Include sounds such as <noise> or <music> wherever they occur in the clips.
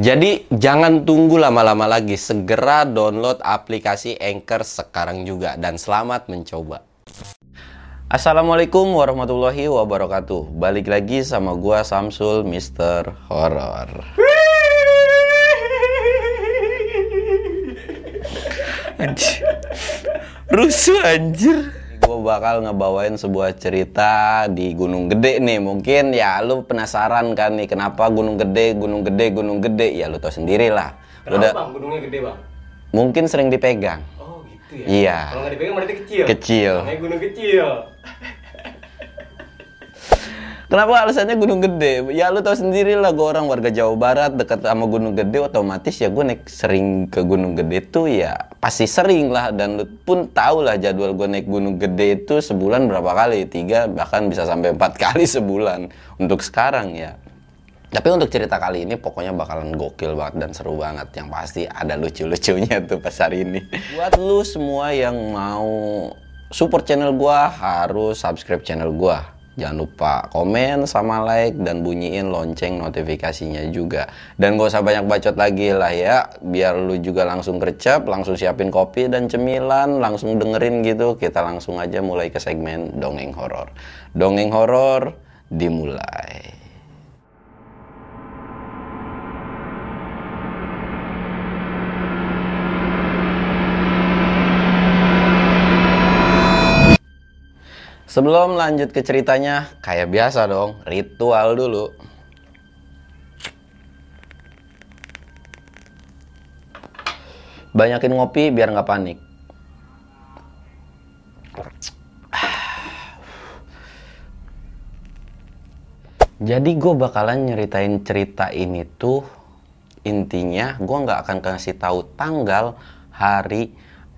Jadi jangan tunggu lama-lama lagi, segera download aplikasi Anchor sekarang juga dan selamat mencoba. Assalamualaikum warahmatullahi wabarakatuh. Balik lagi sama gua Samsul Mister Horror. Anjir. Rusuh anjir. Gue bakal ngebawain sebuah cerita di Gunung Gede nih. Mungkin ya lu penasaran kan nih kenapa Gunung Gede, Gunung Gede, Gunung Gede. Ya lu tau sendiri lah. Kenapa Udah bang gunungnya gede bang? mungkin sering dipegang. Oh gitu ya? Iya. Kalau nggak dipegang berarti kecil? Kecil. Namanya gunung kecil. Kenapa alasannya Gunung Gede? Ya lu tau sendiri lah, gue orang warga Jawa Barat dekat sama Gunung Gede, otomatis ya gue naik sering ke Gunung Gede tuh ya pasti sering lah dan lu pun tau lah jadwal gue naik Gunung Gede itu sebulan berapa kali? Tiga bahkan bisa sampai empat <laughs> kali sebulan untuk sekarang ya. Tapi untuk cerita kali ini pokoknya bakalan gokil banget dan seru banget. Yang pasti ada lucu-lucunya tuh pas hari ini. Buat lu semua yang mau support channel gua harus subscribe channel gua. Jangan lupa komen sama like dan bunyiin lonceng notifikasinya juga. Dan gak usah banyak bacot lagi lah ya. Biar lu juga langsung gercep, langsung siapin kopi dan cemilan, langsung dengerin gitu. Kita langsung aja mulai ke segmen dongeng horor. Dongeng horor dimulai. Sebelum lanjut ke ceritanya, kayak biasa dong, ritual dulu. Banyakin ngopi biar nggak panik. Jadi gue bakalan nyeritain cerita ini tuh intinya gue nggak akan kasih tahu tanggal, hari,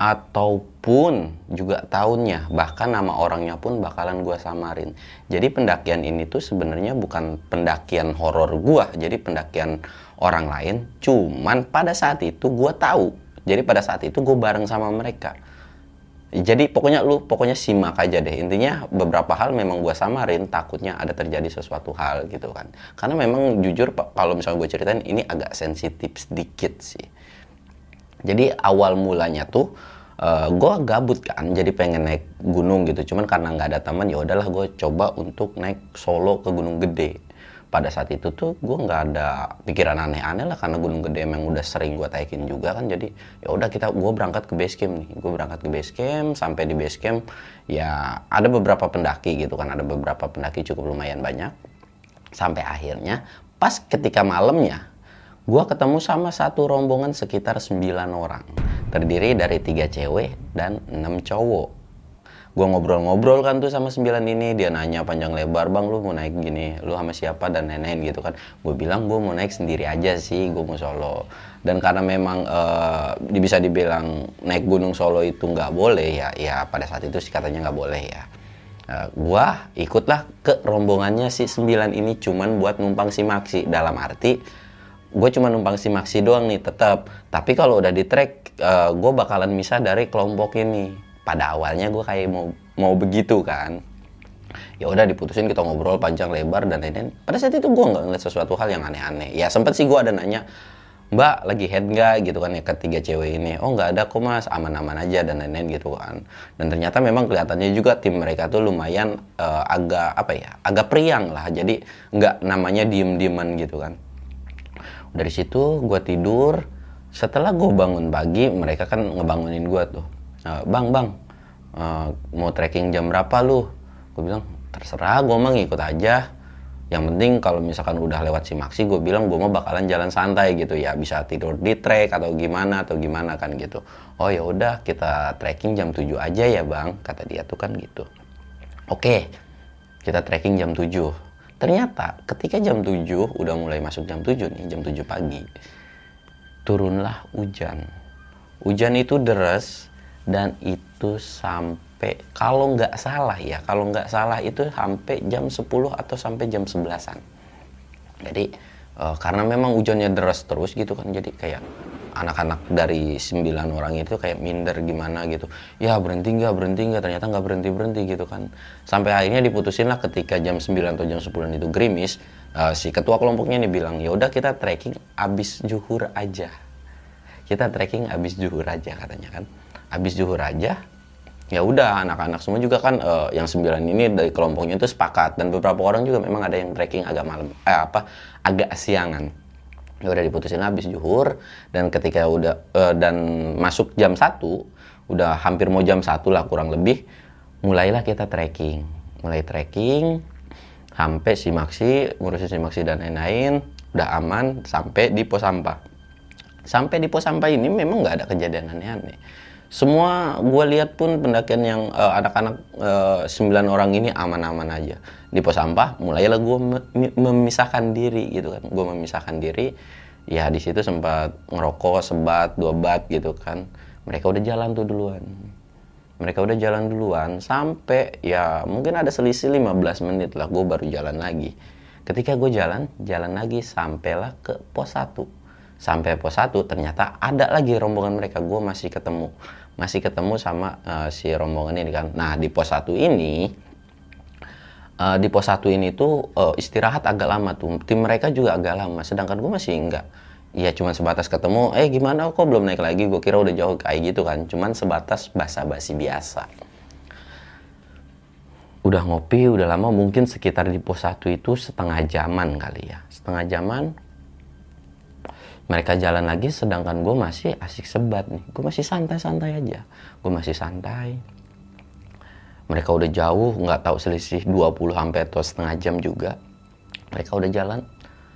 ataupun juga tahunnya. Bahkan nama orangnya pun bakalan gua samarin. Jadi pendakian ini tuh sebenarnya bukan pendakian horor gua jadi pendakian orang lain. Cuman pada saat itu gua tahu. Jadi pada saat itu gue bareng sama mereka. Jadi pokoknya lu pokoknya simak aja deh. Intinya beberapa hal memang gua samarin takutnya ada terjadi sesuatu hal gitu kan. Karena memang jujur kalau misalnya gue ceritain ini agak sensitif sedikit sih. Jadi awal mulanya tuh uh, gue gabut kan jadi pengen naik gunung gitu. Cuman karena nggak ada teman ya udahlah gue coba untuk naik solo ke gunung gede. Pada saat itu tuh gue nggak ada pikiran aneh-aneh lah karena gunung gede emang udah sering gue taikin juga kan. Jadi ya udah kita gue berangkat ke base camp nih. Gue berangkat ke base camp sampai di base camp ya ada beberapa pendaki gitu kan. Ada beberapa pendaki cukup lumayan banyak. Sampai akhirnya pas ketika malamnya gue ketemu sama satu rombongan sekitar 9 orang. Terdiri dari tiga cewek dan enam cowok. Gue ngobrol-ngobrol kan tuh sama sembilan ini. Dia nanya panjang lebar bang lu mau naik gini? Lu sama siapa? Dan lain-lain gitu kan. Gue bilang gue mau naik sendiri aja sih gue mau solo. Dan karena memang uh, bisa dibilang naik gunung solo itu nggak boleh ya ya pada saat itu sih katanya nggak boleh ya. Uh, gua ikutlah ke rombongannya si sembilan ini cuman buat numpang si maksi dalam arti gue cuma numpang si maksi doang nih tetap. Tapi kalau udah di track uh, gue bakalan misah dari kelompok ini. Pada awalnya gue kayak mau mau begitu kan. Ya udah diputusin kita ngobrol panjang lebar dan lain-lain. Pada saat itu gue nggak ngeliat sesuatu hal yang aneh-aneh. Ya sempet sih gue ada nanya mbak lagi head nggak? Gitu kan ya ketiga cewek ini. Oh nggak ada kok mas. Aman-aman aja dan lain-lain gitu kan. Dan ternyata memang kelihatannya juga tim mereka tuh lumayan uh, agak apa ya agak priang lah. Jadi nggak namanya diem-dieman gitu kan dari situ gue tidur. Setelah gue bangun pagi mereka kan ngebangunin gue tuh. Uh, bang bang uh, mau trekking jam berapa lu? Gue bilang terserah gue mah ngikut aja. Yang penting kalau misalkan udah lewat si maksi gue bilang gue mau bakalan jalan santai gitu ya. Bisa tidur di trek atau gimana atau gimana kan gitu. Oh ya udah kita trekking jam 7 aja ya bang kata dia tuh kan gitu. Oke kita trekking jam 7 Ternyata ketika jam 7, udah mulai masuk jam 7 nih, jam 7 pagi, turunlah hujan. hujan itu deras dan itu sampai kalau nggak salah ya kalau nggak salah itu sampai jam 10 atau sampai jam 11an jadi eh, karena memang hujannya deras terus gitu kan jadi kayak anak-anak dari sembilan orang itu kayak minder gimana gitu. Ya berhenti nggak berhenti nggak ternyata nggak berhenti berhenti gitu kan. Sampai akhirnya diputusin lah ketika jam 9 atau jam 10 itu gerimis eh, si ketua kelompoknya ini bilang ya udah kita trekking abis juhur aja. Kita trekking abis juhur aja katanya kan. Abis juhur aja ya udah anak-anak semua juga kan eh, yang sembilan ini dari kelompoknya itu sepakat. Dan beberapa orang juga memang ada yang trekking agak malam eh apa agak siangan ya udah diputusin habis juhur. Dan ketika udah eh, dan masuk jam satu udah hampir mau jam satu lah kurang lebih mulailah kita trekking. Mulai trekking sampai si Maxi ngurusin si Maxi dan lain-lain udah aman sampai di pos sampah. Sampai di pos sampah ini memang nggak ada kejadian aneh-aneh semua gue lihat pun pendakian yang eh, anak-anak eh, sembilan orang ini aman-aman aja. Di pos sampah mulailah gue me- memisahkan diri gitu kan. Gue memisahkan diri ya di situ sempat ngerokok sebat dua bat gitu kan. Mereka udah jalan tuh duluan. Mereka udah jalan duluan sampai ya mungkin ada selisih 15 menit lah gue baru jalan lagi. Ketika gue jalan jalan lagi sampailah ke pos 1 sampai pos 1 ternyata ada lagi rombongan mereka. Gue masih ketemu masih ketemu sama eh, si rombongan ini kan. Nah di pos 1 ini eh, di pos 1 ini tuh eh, istirahat agak lama tuh. Tim mereka juga agak lama sedangkan gue masih enggak. Ya cuman sebatas ketemu eh gimana? Kok belum naik lagi? Gue kira udah jauh kayak gitu kan. Cuman sebatas basa-basi biasa. Udah ngopi udah lama mungkin sekitar di pos 1 itu setengah jaman kali ya. Setengah jaman mereka jalan lagi sedangkan gue masih asik sebat nih. Gue masih santai-santai aja. Gue masih santai. Mereka udah jauh nggak tahu selisih 20 sampai atau setengah jam juga. Mereka udah jalan.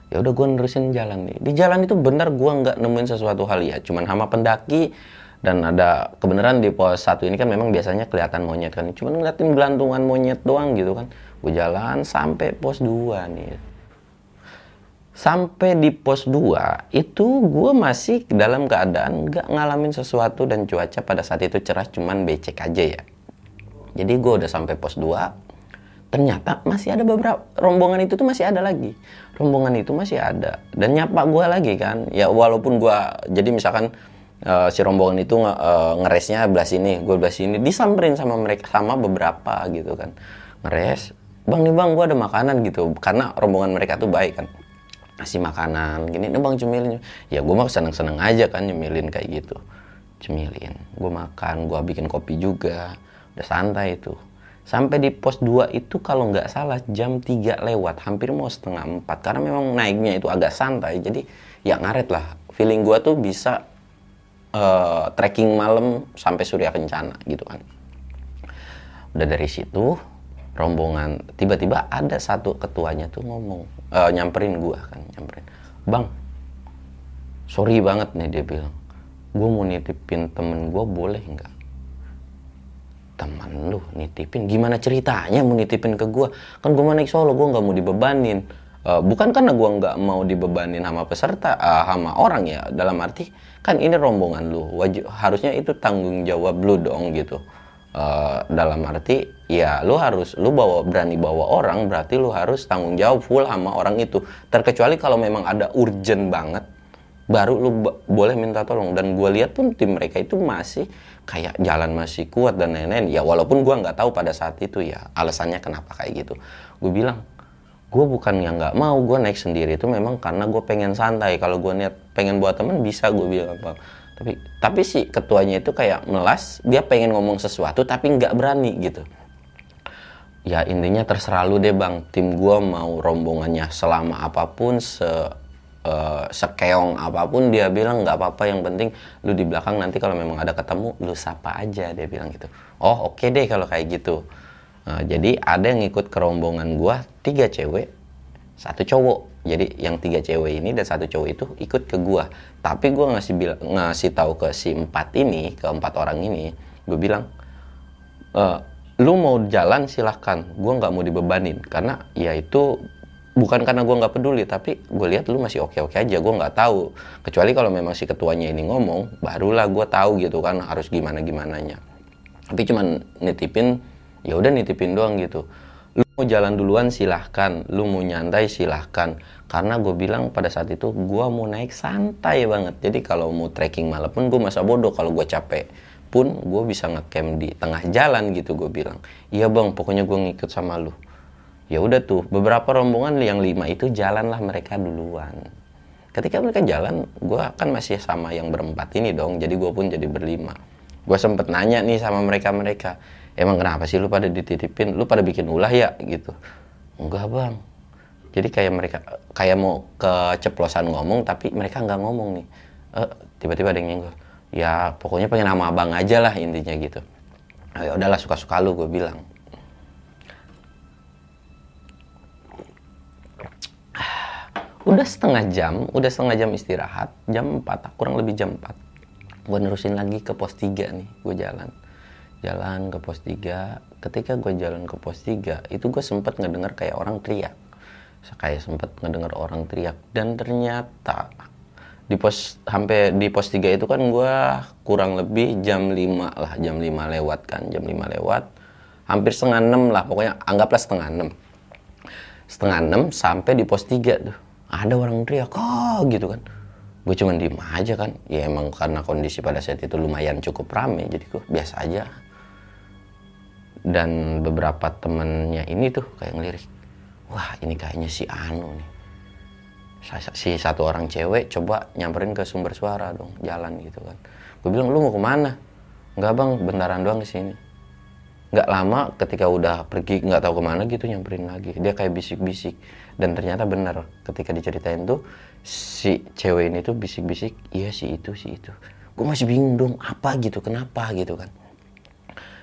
Ya udah gue nerusin jalan nih. Di jalan itu benar gue nggak nemuin sesuatu hal ya. Cuman hama pendaki dan ada kebenaran di pos satu ini kan memang biasanya kelihatan monyet kan. Cuman ngeliatin gelantungan monyet doang gitu kan. Gue jalan sampai pos 2 nih sampai di pos 2 itu gue masih dalam keadaan nggak ngalamin sesuatu dan cuaca pada saat itu cerah cuman becek aja ya. Jadi gue udah sampai pos 2 ternyata masih ada beberapa rombongan itu tuh masih ada lagi. Rombongan itu masih ada. Dan nyapa gue lagi kan ya walaupun gue jadi misalkan eh, si rombongan itu eh, ngeresnya belah sini gue belah sini disamperin sama mereka sama beberapa gitu kan. Ngeres bang nih bang gue ada makanan gitu. Karena rombongan mereka tuh baik kan ngasih makanan gini nih bang cemilin. Ya gue mah seneng seneng aja kan nyemilin kayak gitu. Cemilin gue makan gue bikin kopi juga. Udah santai itu. Sampai di pos 2 itu kalau nggak salah jam 3 lewat hampir mau setengah 4 karena memang naiknya itu agak santai jadi ya ngaret lah. Feeling gue tuh bisa eh, trekking malam sampai surya kencana gitu kan. Udah dari situ rombongan tiba-tiba ada satu ketuanya tuh ngomong eh, nyamperin gua kan nyamperin. Bang sorry banget nih dia bilang. Gue mau nitipin temen gua boleh nggak? Teman lu nitipin? Gimana ceritanya mau nitipin ke gua? Kan gua mau naik solo gua nggak mau dibebanin. Eh, bukan karena gua nggak mau dibebanin sama peserta eh, sama orang ya. Dalam arti kan ini rombongan lu. Wajib harusnya itu tanggung jawab lu dong gitu Eh, dalam arti ya lu harus lu bawa berani bawa orang berarti lu harus tanggung jawab full sama orang itu. Terkecuali kalau memang ada urgent banget baru lu boleh minta tolong. Dan gue lihat pun tim mereka itu masih kayak jalan masih kuat dan lain-lain. Ya walaupun gua nggak tahu pada saat itu ya alasannya kenapa kayak gitu. Gue bilang gue bukan yang nggak mau gue naik sendiri. Itu memang karena gue pengen santai. Kalau gue niat pengen buat temen bisa gue bilang tapi tapi si ketuanya itu kayak melas dia pengen ngomong sesuatu tapi nggak berani gitu. Ya intinya terserah lu deh bang. Tim gua mau rombongannya selama apa pun se eh, sekeong apa pun dia bilang nggak apa-apa. Yang penting lu di belakang nanti kalau memang ada ketemu lu sapa aja dia bilang gitu. Oh oke deh kalau kayak gitu. Nah, jadi ada yang ikut ke rombongan gua tiga cewek satu cowok jadi yang tiga cewek ini dan satu cowok itu ikut ke gua. Tapi gua ngasih bil- ngasih tahu ke si empat ini ke empat orang ini gue bilang "Eh, lu mau jalan silahkan. Gue nggak mau dibebanin. Karena ya itu bukan karena gue nggak peduli tapi gue lihat lu masih oke oke aja. Gue nggak tahu. Kecuali kalau memang si ketuanya ini ngomong barulah gue tahu gitu kan harus gimana gimananya tapi cuman nitipin ya udah nitipin doang gitu lu mau jalan duluan silahkan. Lu mau nyantai silahkan. Karena gue bilang pada saat itu gue mau naik santai banget. Jadi kalau mau trekking malam pun gue masa bodoh. Kalau gue capek pun gue bisa ngecamp di tengah jalan gitu gue bilang. Iya bang. Pokoknya gue ngikut sama lu. Ya udah tuh beberapa rombongan yang lima itu jalanlah mereka duluan. Ketika mereka jalan gue kan masih sama yang berempat ini dong. Jadi gue pun jadi berlima. Gue sempet nanya nih sama mereka mereka emang kenapa sih lu pada dititipin? Lu pada bikin ulah ya? Gitu. Enggak bang. Jadi kayak mereka kayak mau keceplosan ngomong tapi mereka nggak ngomong nih. Eh, tiba-tiba ada yang nyenggol. Ya pokoknya pengen sama abang aja lah intinya gitu. Oh, ya udahlah suka-suka lu gue bilang. Udah setengah jam, udah setengah jam istirahat, jam 4, kurang lebih jam 4. Gue nerusin lagi ke pos 3 nih, gue jalan. Jalan ke pos 3, ketika gue jalan ke pos 3, itu gue sempet ngedenger kayak orang teriak. Kayak sempet ngedenger orang teriak. Dan ternyata, di pos sampai di pos 3 itu kan gue kurang lebih jam 5 lah, jam 5 lewat kan, jam 5 lewat. Hampir setengah 6 lah, pokoknya anggaplah setengah 6 setengah 6 sampai di pos 3 tuh ada orang teriak oh gitu kan gue cuman diem aja kan ya emang karena kondisi pada saat itu lumayan cukup rame jadi gue biasa aja dan beberapa temennya ini tuh kayak ngelirik wah ini kayaknya si Anu nih. Si satu orang cewek coba nyamperin ke sumber suara dong jalan gitu kan. Gue bilang lu mau ke mana? Nggak bang bentaran doang ke sini. Nggak lama ketika udah pergi nggak tahu ke mana gitu nyamperin lagi. Dia kayak bisik-bisik. Dan ternyata benar ketika diceritain tuh si cewek ini tuh bisik-bisik iya sih itu sih itu. Gue masih bingung dong apa gitu kenapa gitu kan.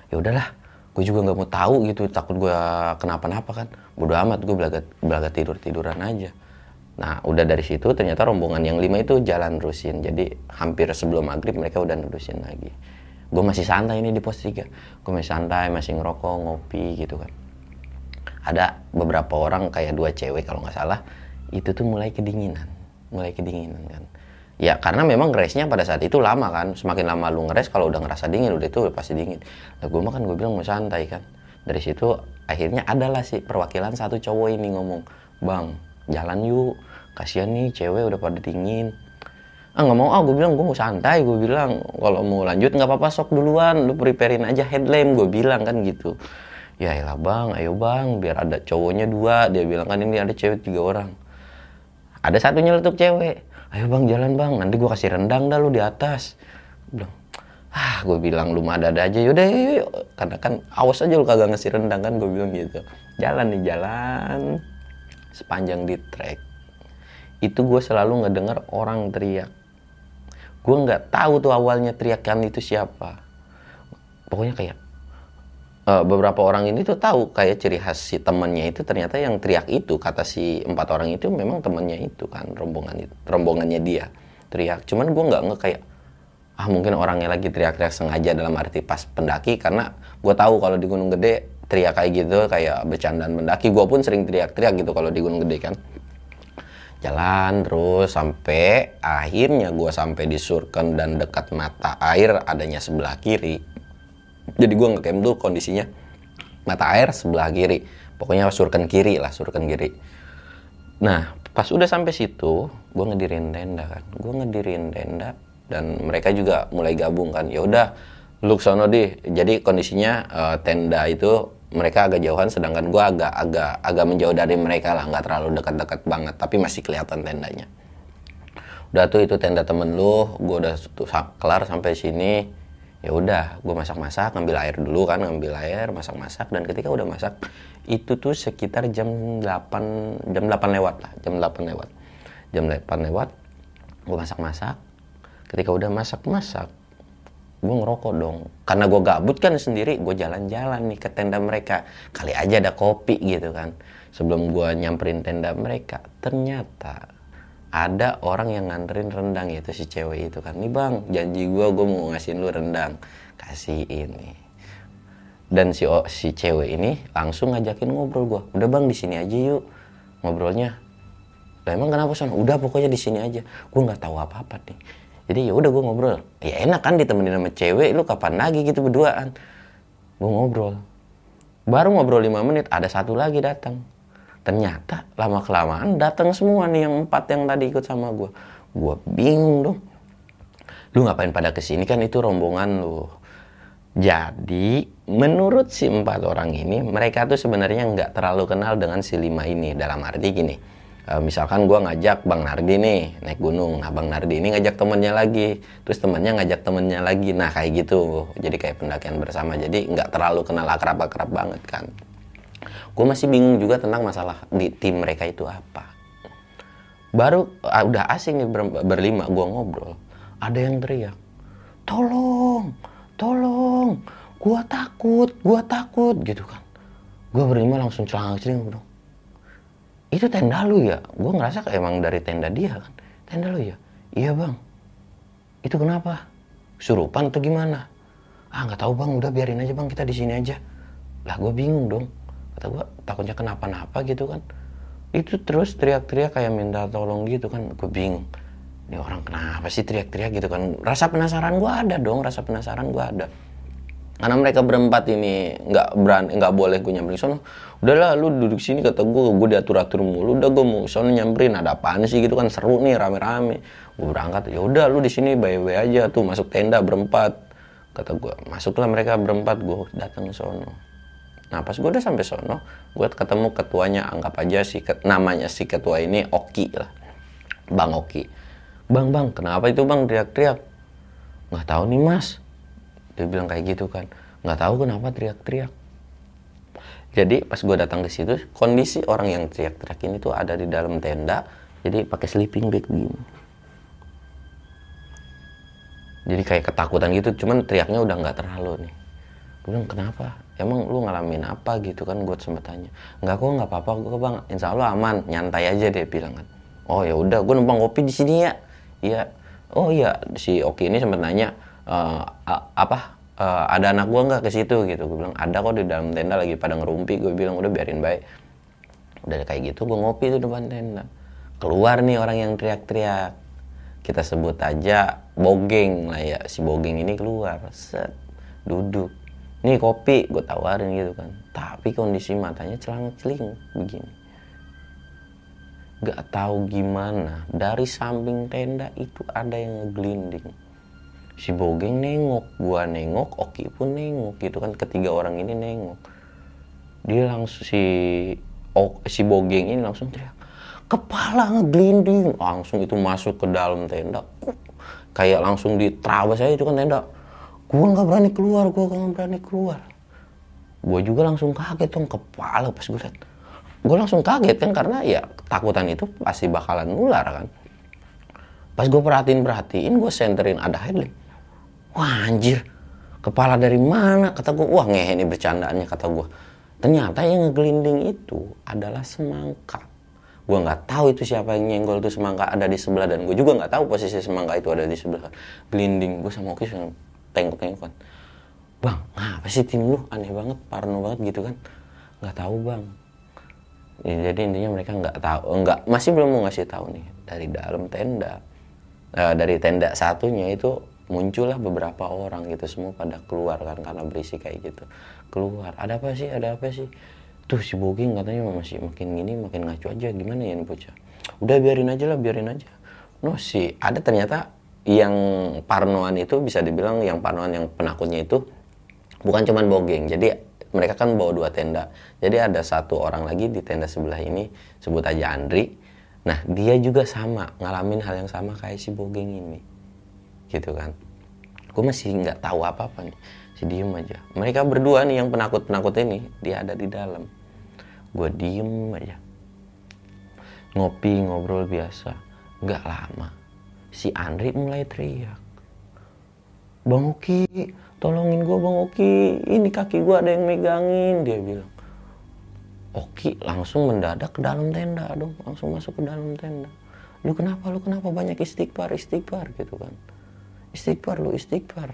Ya udahlah gue juga nggak mau tahu gitu takut gue kenapa-napa kan. Bodo amat gue belaga belaga tidur tiduran aja. Nah udah dari situ ternyata rombongan yang lima itu jalan terusin jadi hampir sebelum maghrib mereka udah nerusin lagi. Gue masih santai ini di pos 3 gue masih santai masih ngerokok ngopi gitu kan. Ada beberapa orang kayak dua cewek kalau nggak salah itu tuh mulai kedinginan. Mulai kedinginan kan ya karena memang ngeresnya pada saat itu lama kan. Semakin lama lu ngeres kalau udah ngerasa dingin udah itu pasti dingin. Nah gue makan gue bilang mau santai kan. Dari situ akhirnya adalah sih perwakilan satu cowok ini ngomong bang jalan yuk. Kasihan nih cewek udah pada dingin. Ah nggak mau ah. Gue bilang gue mau santai. Gue bilang kalau mau lanjut nggak apa-apa sok duluan. Lu preparein aja headlamp. Gue bilang kan gitu. Ya elah bang. Ayo bang. Biar ada cowoknya dua. Dia bilang kan ini ada cewek tiga orang. Ada satu nyeletuk cewek ayo bang jalan bang nanti gue kasih rendang dah lu di atas. Bilang ah gue bilang lu mah ada aja. Yaudah yuk, yuk karena kan awas aja lu kagak ngasih rendang kan gue bilang gitu. Jalan nih jalan. Sepanjang di trek itu gue selalu ngedenger orang teriak. Gue nggak tahu tuh awalnya teriakan itu siapa. Pokoknya kayak uh, beberapa orang ini tuh tahu kayak ciri khas si temennya itu ternyata yang teriak itu kata si empat orang itu memang temennya itu kan rombongan rombongannya dia teriak. Cuman gue nggak nge kayak ah mungkin orangnya lagi teriak-teriak sengaja dalam arti pas pendaki karena gue tahu kalau di Gunung Gede teriak kayak gitu kayak bercandaan mendaki gue pun sering teriak-teriak gitu kalau di Gunung Gede kan. Jalan terus sampai akhirnya gue sampai di Surken dan dekat mata air adanya sebelah kiri jadi gue ngecamp tuh kondisinya mata air sebelah kiri. Pokoknya Surken kiri lah Surken kiri. Nah pas udah sampai situ gue ngedirin tenda kan. Gue ngedirin tenda dan mereka juga mulai gabung kan. Ya udah lu sono deh jadi kondisinya uh, tenda itu mereka agak jauhan sedangkan gue agak agak agak menjauh dari mereka lah. Nggak terlalu dekat-dekat banget tapi masih kelihatan tendanya. Udah tuh itu tenda temen lu gue udah tuh, kelar sampai sini ya udah gue masak-masak ngambil air dulu kan ngambil air masak-masak dan ketika udah masak itu tuh sekitar jam 8 jam 8 lewat lah jam 8 lewat. Jam 8 lewat gue masak-masak. Ketika udah masak-masak gue ngerokok dong. Karena gue gabut kan sendiri gue jalan-jalan nih ke tenda mereka. Kali aja ada kopi gitu kan sebelum gue nyamperin tenda mereka. Ternyata ada orang yang nganterin rendang itu si cewek itu kan. Nih bang janji gue gue mau ngasihin lu rendang. Kasih ini dan si si cewek ini langsung ngajakin ngobrol gue udah bang di sini aja yuk. Ngobrolnya lah emang kenapa sono udah pokoknya di sini aja. Gue nggak tahu apa apa nih. Jadi ya udah gue ngobrol. Ya enak kan ditemenin sama cewek lu kapan lagi gitu berduaan? Gue ngobrol. Baru ngobrol lima menit ada satu lagi datang ternyata lama kelamaan datang semua nih yang empat yang tadi ikut sama gue gue bingung dong. Lu ngapain pada ke sini? Kan itu rombongan lu. Jadi menurut si empat orang ini mereka tuh sebenarnya nggak terlalu kenal dengan si lima ini. Dalam arti gini Eh, misalkan gue ngajak Bang Nardi nih naik gunung, nah Bang Nardi ini ngajak temennya lagi, terus temennya ngajak temennya lagi, nah kayak gitu, jadi kayak pendakian bersama, jadi nggak terlalu kenal akrab-akrab banget kan. Gue masih bingung juga tentang masalah di tim mereka itu apa. Baru ah, udah asing nih ber, berlima, gue ngobrol, ada yang teriak, tolong, tolong, gue takut, gue takut gitu kan. Gue berlima langsung celana-celing dong itu tenda lu ya? Gue ngerasa kayak emang dari tenda dia kan. Tenda lu ya? Iya bang. Itu kenapa? Surupan atau gimana? Ah nggak tahu bang. Udah biarin aja bang. Kita di sini aja. Lah gue bingung dong kata gue takutnya kenapa-napa gitu kan. Itu terus teriak-teriak kayak minta tolong gitu kan. Gue bingung ini orang kenapa sih teriak-teriak gitu kan? Rasa penasaran gue ada dong rasa penasaran gue ada. Karena mereka berempat ini nggak berani nggak boleh gue nyamperin sono. Udahlah lu duduk sini kata gue gue diatur atur mulu. Udah gue mau sono nyamperin ada apaan sih? Gitu kan seru nih rame rame gue berangkat ya udah lu di sini bye aja tuh masuk tenda berempat. Kata gue masuklah mereka berempat gue datang sono nah pas gue udah sampai sono gue ketemu ketuanya anggap aja si namanya si ketua ini Oki lah. Bang Oki. Bang bang kenapa itu bang? teriak-teriak. Nggak tahu nih mas. Dia bilang kayak gitu kan. Nggak tahu kenapa teriak-teriak. Jadi pas gue datang ke situ kondisi orang yang teriak-teriak ini tuh ada di dalam tenda jadi pakai sleeping bag gini jadi kayak ketakutan gitu cuman teriaknya udah nggak terlalu nih. Gue bilang kenapa emang lu ngalamin apa gitu kan gue sempet tanya. Nggak kok nggak apa-apa gue bang. Insya Allah aman. Nyantai aja dia bilang kan. Oh ya udah gue numpang kopi di sini ya. Iya. Oh iya. Si Oki ini sempet nanya uh, apa uh, ada anak gue nggak ke situ? Gitu. Gue bilang ada kok di dalam tenda lagi pada ngerumpi. Gue bilang udah biarin baik. Udah kayak gitu gue ngopi tuh depan tenda. Keluar nih orang yang teriak-teriak. Kita sebut aja bogeng lah ya. Si bogeng ini keluar. Set. Duduk nih kopi gue tawarin gitu kan. Tapi kondisi matanya celang celing begini. Gak tahu gimana dari samping tenda itu ada yang ngeglinding si bogeng nengok gua nengok oki pun nengok gitu kan. Ketiga orang ini nengok. Dia langsung si oh, si bogeng ini langsung teriak kepala ngeglinding langsung itu masuk ke dalam tenda kayak langsung diterabas saya itu kan tenda gua nggak berani keluar gua nggak berani keluar. Gua juga langsung kaget dong kepala pas gue liat. Gue langsung kaget kan karena ya ketakutan itu pasti bakalan nular kan. Pas gue perhatiin perhatiin gue senterin ada headlight wah anjir. Kepala dari mana? Kata gue wah ngehe ini bercandaannya kata gue ternyata yang ngegelinding itu adalah semangka. Gue nggak tahu itu siapa yang nyenggol itu semangka ada di sebelah dan gue juga nggak tahu posisi semangka itu ada di sebelah. Gelinding gue sama Oki tengok tengok kan bang apa sih tim lu? Aneh banget parno banget gitu kan. Nggak tahu bang. Ya, jadi intinya mereka nggak tahu nggak masih belum mau ngasih tahu nih. Dari dalam tenda uh, dari tenda satunya itu muncullah beberapa orang gitu semua pada keluar kan karena berisi kayak gitu. Keluar ada apa sih? Ada apa sih? Tuh si Boging katanya masih makin gini makin ngacu aja. Gimana ya nih bocah udah biarin aja lah biarin aja. No sih ada ternyata yang parnoan itu bisa dibilang yang parnoan yang penakutnya itu bukan cuman Boging jadi mereka kan bawa dua tenda. Jadi ada satu orang lagi di tenda sebelah ini sebut aja Andri. Nah dia juga sama ngalamin hal yang sama kayak si Bogeng ini. Gitu kan. Gue masih nggak tahu apa apa nih. Si diem aja. Mereka berdua nih yang penakut penakut ini dia ada di dalam. Gue diem aja. Ngopi ngobrol biasa. Nggak lama si Andri mulai teriak. Bang Oki tolongin gue Bang Oki. Ini kaki gue ada yang megangin dia bilang. Oki langsung mendadak ke dalam tenda dong langsung masuk ke dalam tenda. Lu kenapa lu kenapa banyak istighfar istighfar? gitu kan. Istighfar lu istighfar.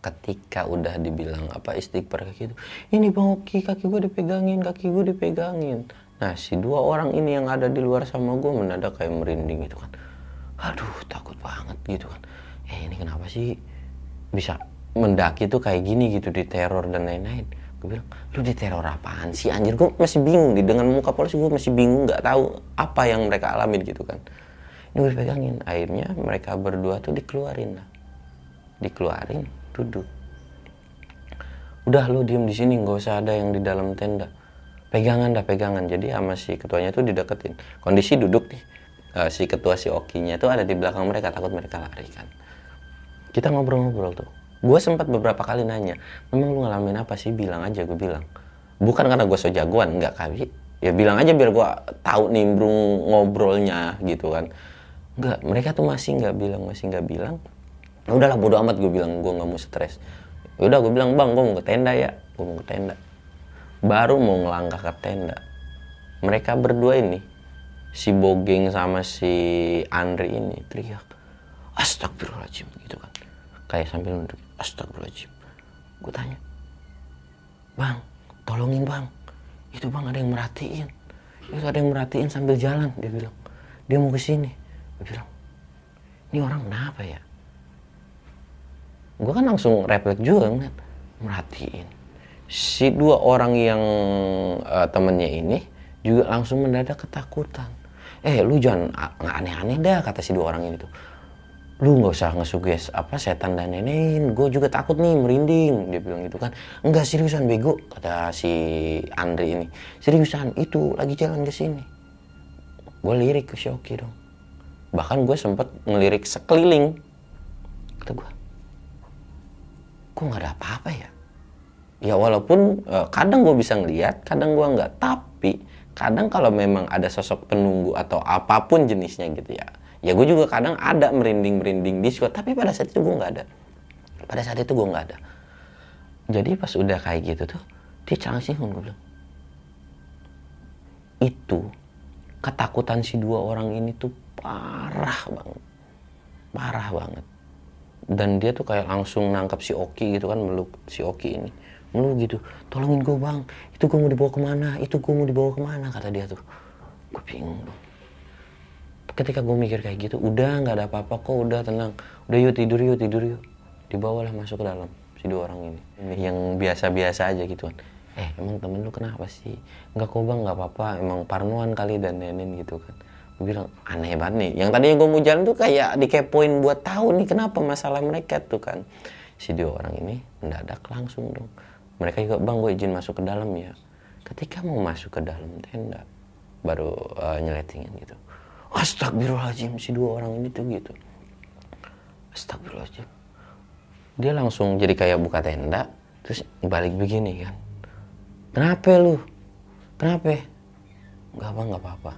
Ketika udah dibilang apa istighfar kayak gitu ini bang Oki kaki gue dipegangin kaki gue dipegangin. Nah si dua orang ini yang ada di luar sama gue mendadak kayak merinding gitu kan aduh takut banget gitu kan. Eh ini kenapa sih bisa mendaki tuh kayak gini gitu di teror dan lain-lain? Gue bilang lu di teror apaan sih anjir? Gue masih bingung di dengan muka polisi gue masih bingung nggak tahu apa yang mereka alamin gitu kan. Ini gue pegangin akhirnya mereka berdua tuh dikeluarin lah. Dikeluarin duduk. Udah lu diem di sini nggak usah ada yang di dalam tenda. Pegangan dah pegangan. Jadi sama si ketuanya tuh dideketin. Kondisi duduk nih Eh, si ketua si okinya tuh ada di belakang mereka takut mereka lari kan. Kita ngobrol-ngobrol tuh. Gue sempat beberapa kali nanya memang lu ngalamin apa sih? Bilang aja gue bilang. Bukan karena gue so jagoan nggak kali ya bilang aja biar gue tahu nimbrung ngobrolnya gitu kan. Nggak mereka tuh masih nggak bilang masih nggak bilang. "Ya udahlah bodo amat gue bilang gue nggak mau stres. Ya udah gue bilang bang gue mau ke tenda ya. Gue mau ke tenda. Baru mau ngelangkah ke tenda mereka berdua ini si Bogeng sama si Andri ini teriak astagfirullahaladzim gitu kan. Kayak sambil nunduk astagfirullahaladzim. Gue tanya bang tolongin bang itu bang ada yang merhatiin itu ada yang merhatiin sambil jalan dia bilang. Dia mau ke sini. Gue bilang ini orang kenapa ya? Gue kan langsung refleks juga ngeliat merhatiin. Si dua orang yang eh, temennya ini juga langsung mendadak ketakutan eh lu jangan a- nggak aneh-aneh dah kata si dua orang ini tuh. Lu nggak usah ngesuges apa setan dan nenek gue juga takut nih merinding. Dia bilang gitu kan. Enggak seriusan bego kata si Andre ini. Seriusan itu lagi jalan ke sini. Gue lirik ke Shoki dong. Bahkan gue sempet ngelirik sekeliling kata gue kok nggak ada apa-apa ya? Ya walaupun eh, kadang gue bisa ngeliat kadang gue nggak. Tapi kadang kalau memang ada sosok penunggu atau apa pun jenisnya gitu ya ya gue juga kadang ada merinding merinding di squad tapi pada saat itu gue nggak ada. Pada saat itu gue nggak ada. Jadi pas udah kayak gitu tuh dia cangsingun gue bilang itu ketakutan si dua orang ini tuh parah banget. Parah banget. Dan dia tuh kayak langsung nangkap si Oki gitu kan meluk si Oki ini meluk gitu tolongin gue bang. Itu gue mau dibawa ke mana? Itu gue mau dibawa ke mana? kata dia tuh. Gue bingung dong. Ketika gue mikir kayak gitu udah nggak ada apa-apa kok udah tenang. Udah yuk tidur yuk tidur yuk. Dibawalah masuk ke dalam si dua orang ini ini yang biasa-biasa aja gitu kan. Eh emang temen lu kenapa sih? Nggak kok bang nggak apa-apa. Emang parnoan kali dan nenek gitu kan. Gue bilang aneh banget nih. Yang tadinya gue mau jalan tuh kayak dikepoin buat tahu nih kenapa masalah mereka tuh kan. Si dua orang ini mendadak langsung dong mereka juga bang gue izin masuk ke dalam ya. Ketika mau masuk ke dalam tenda baru eh, nyeletingin gitu. Astagfirullahaladzim si dua orang ini tuh gitu. Astagfirullahaladzim. Dia langsung jadi kayak buka tenda terus balik begini kan. Kenapa lu? Kenapa? Nggak apa nggak apa-apa.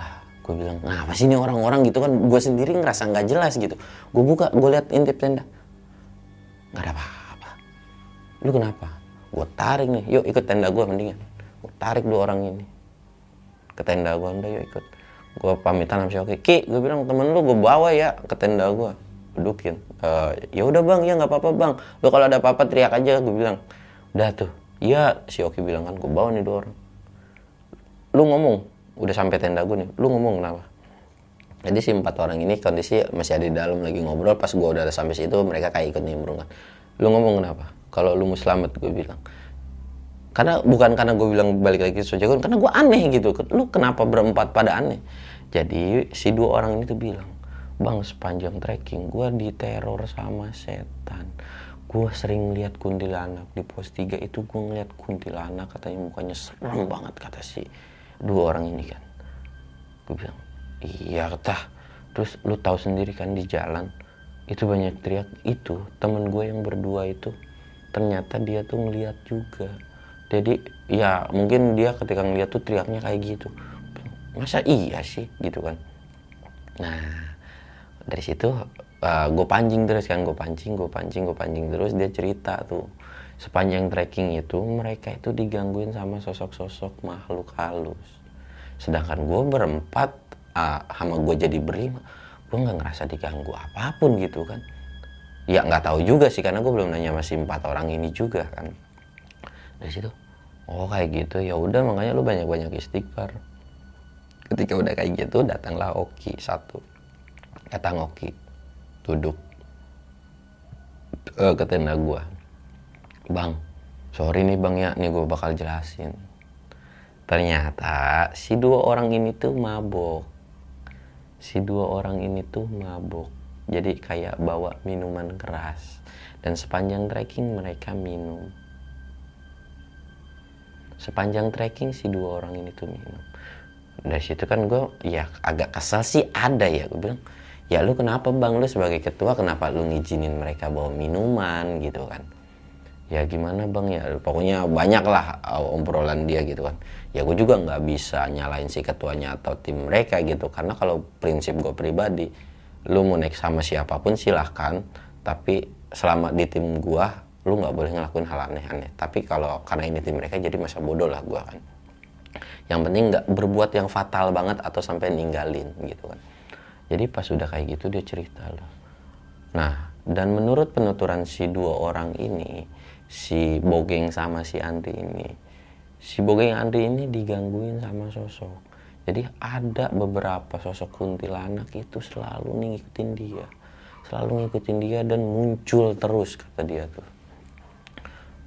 Lah gue bilang ngapa sih ini orang-orang gitu kan? Gue sendiri ngerasa nggak jelas gitu. Gue buka gue lihat intip tenda. Nggak ada apa-apa lu kenapa? Gue tarik nih yuk ikut tenda gue mendingan. Gue tarik dua orang ini. Ke tenda gue udah yuk ikut. Gue pamitan sama si Oki Ki gue bilang temen lu gue bawa ya ke tenda gue dudukin. "Eh, ya udah bang. Ya nggak apa-apa bang. Lu kalau ada apa-apa teriak aja gue bilang. Udah tuh. Iya si Oki bilang kan gue bawa nih dua orang. Lu ngomong. Udah sampai tenda gue nih. Lu ngomong kenapa? Jadi si empat orang ini kondisi masih ada di dalam lagi ngobrol. Pas gue udah sampai situ mereka kayak ikut nimbrung kan. Lu ngomong kenapa kalau lu mau selamat gue bilang. Karena bukan karena gue bilang balik lagi ke Sojagon karena gue aneh gitu. Lu kenapa berempat pada aneh? Jadi si dua orang ini tuh bilang bang sepanjang trekking gue diteror sama setan. Gue sering lihat kuntilanak di pos 3 itu gue ngeliat kuntilanak katanya mukanya serem banget kata si dua orang ini kan. Gue bilang iya kata terus lu tahu sendiri kan di jalan itu banyak teriak itu temen gue yang berdua itu ternyata dia tuh ngeliat juga. Jadi ya mungkin dia ketika ngeliat tuh teriaknya kayak gitu. Masa iya sih? Gitu kan. Nah dari situ gue pancing terus kan gue pancing gue pancing gue pancing terus. Dia cerita tuh sepanjang trekking itu mereka itu digangguin sama sosok-sosok makhluk halus. Sedangkan gue berempat ah, sama gue jadi berlima gue nggak ngerasa diganggu apa pun gitu kan ya nggak tahu juga sih karena gue belum nanya masih empat orang ini juga kan. Dari situ oh kayak gitu ya udah makanya lu banyak banyak istighfar. Ketika udah kayak gitu datanglah Oki satu. Datang Oki duduk eh, ke tenda gua. Bang sorry nih bang ya nih gua bakal jelasin. Ternyata si dua orang ini tuh mabok. Si dua orang ini tuh mabok jadi kayak bawa minuman keras dan sepanjang trekking mereka minum. Sepanjang trekking si dua orang ini tuh minum. Dari situ kan gue ya agak kesel sih ada ya gue bilang ya lu kenapa bang? Lu sebagai ketua kenapa lu ngizinin mereka bawa minuman? Gitu kan. Ya gimana bang? Ya pokoknya banyak lah uh, obrolan dia gitu kan. Ya gue juga nggak bisa nyalain si ketuanya atau tim mereka gitu. Karena kalau prinsip gue pribadi lu mau naik sama siapa pun silahkan. Tapi selama di tim gue lu nggak boleh ngelakuin hal aneh-aneh. Tapi kalau karena ini tim mereka jadi masa bodoh lah gue kan. Yang penting nggak berbuat yang fatal banget atau sampai ninggalin gitu kan. Jadi pas udah kayak gitu dia cerita loh nah dan menurut penuturan si dua orang ini si Bogeng sama si Andri ini si Bogeng Andri ini digangguin sama sosok jadi ada beberapa sosok kuntilanak itu selalu ngikutin dia. Selalu ngikutin dia dan muncul terus kata dia tuh.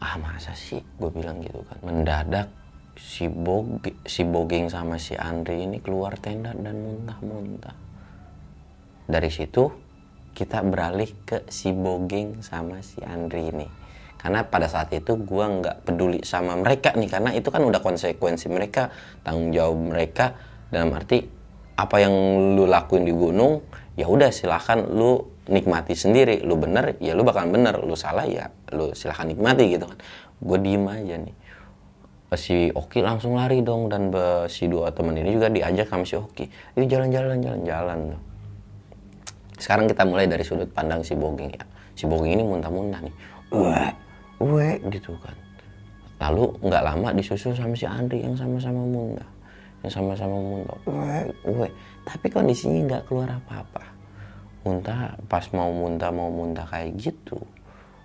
Ah masa sih? Gue bilang gitu kan. Mendadak si Boge, si Bogeng sama si Andri ini keluar tenda dan muntah-muntah. Dari situ kita beralih ke si Bogeng sama si Andri ini. Karena pada saat itu gua nggak peduli sama mereka nih karena itu kan udah konsekuensi mereka tanggung jawab mereka dalam arti apa yang lu lakuin di gunung ya udah silahkan lu nikmati sendiri. Lu bener ya lu bakal bener. Lu salah ya lu silahkan nikmati gitu kan. Gue diem aja nih. Si Oki langsung lari dong dan si dua teman ini juga diajak sama si Oki. Yuk jalan-jalan jalan-jalan. Sekarang kita mulai dari sudut pandang si Bogeng ya. Si Bogeng ini muntah-muntah nih. Wah wah gitu kan. Lalu nggak lama disusul sama si Andri yang sama-sama muntah yang sama-sama muntah. Wah tapi kondisinya nggak keluar apa-apa. Muntah pas mau muntah mau muntah kayak gitu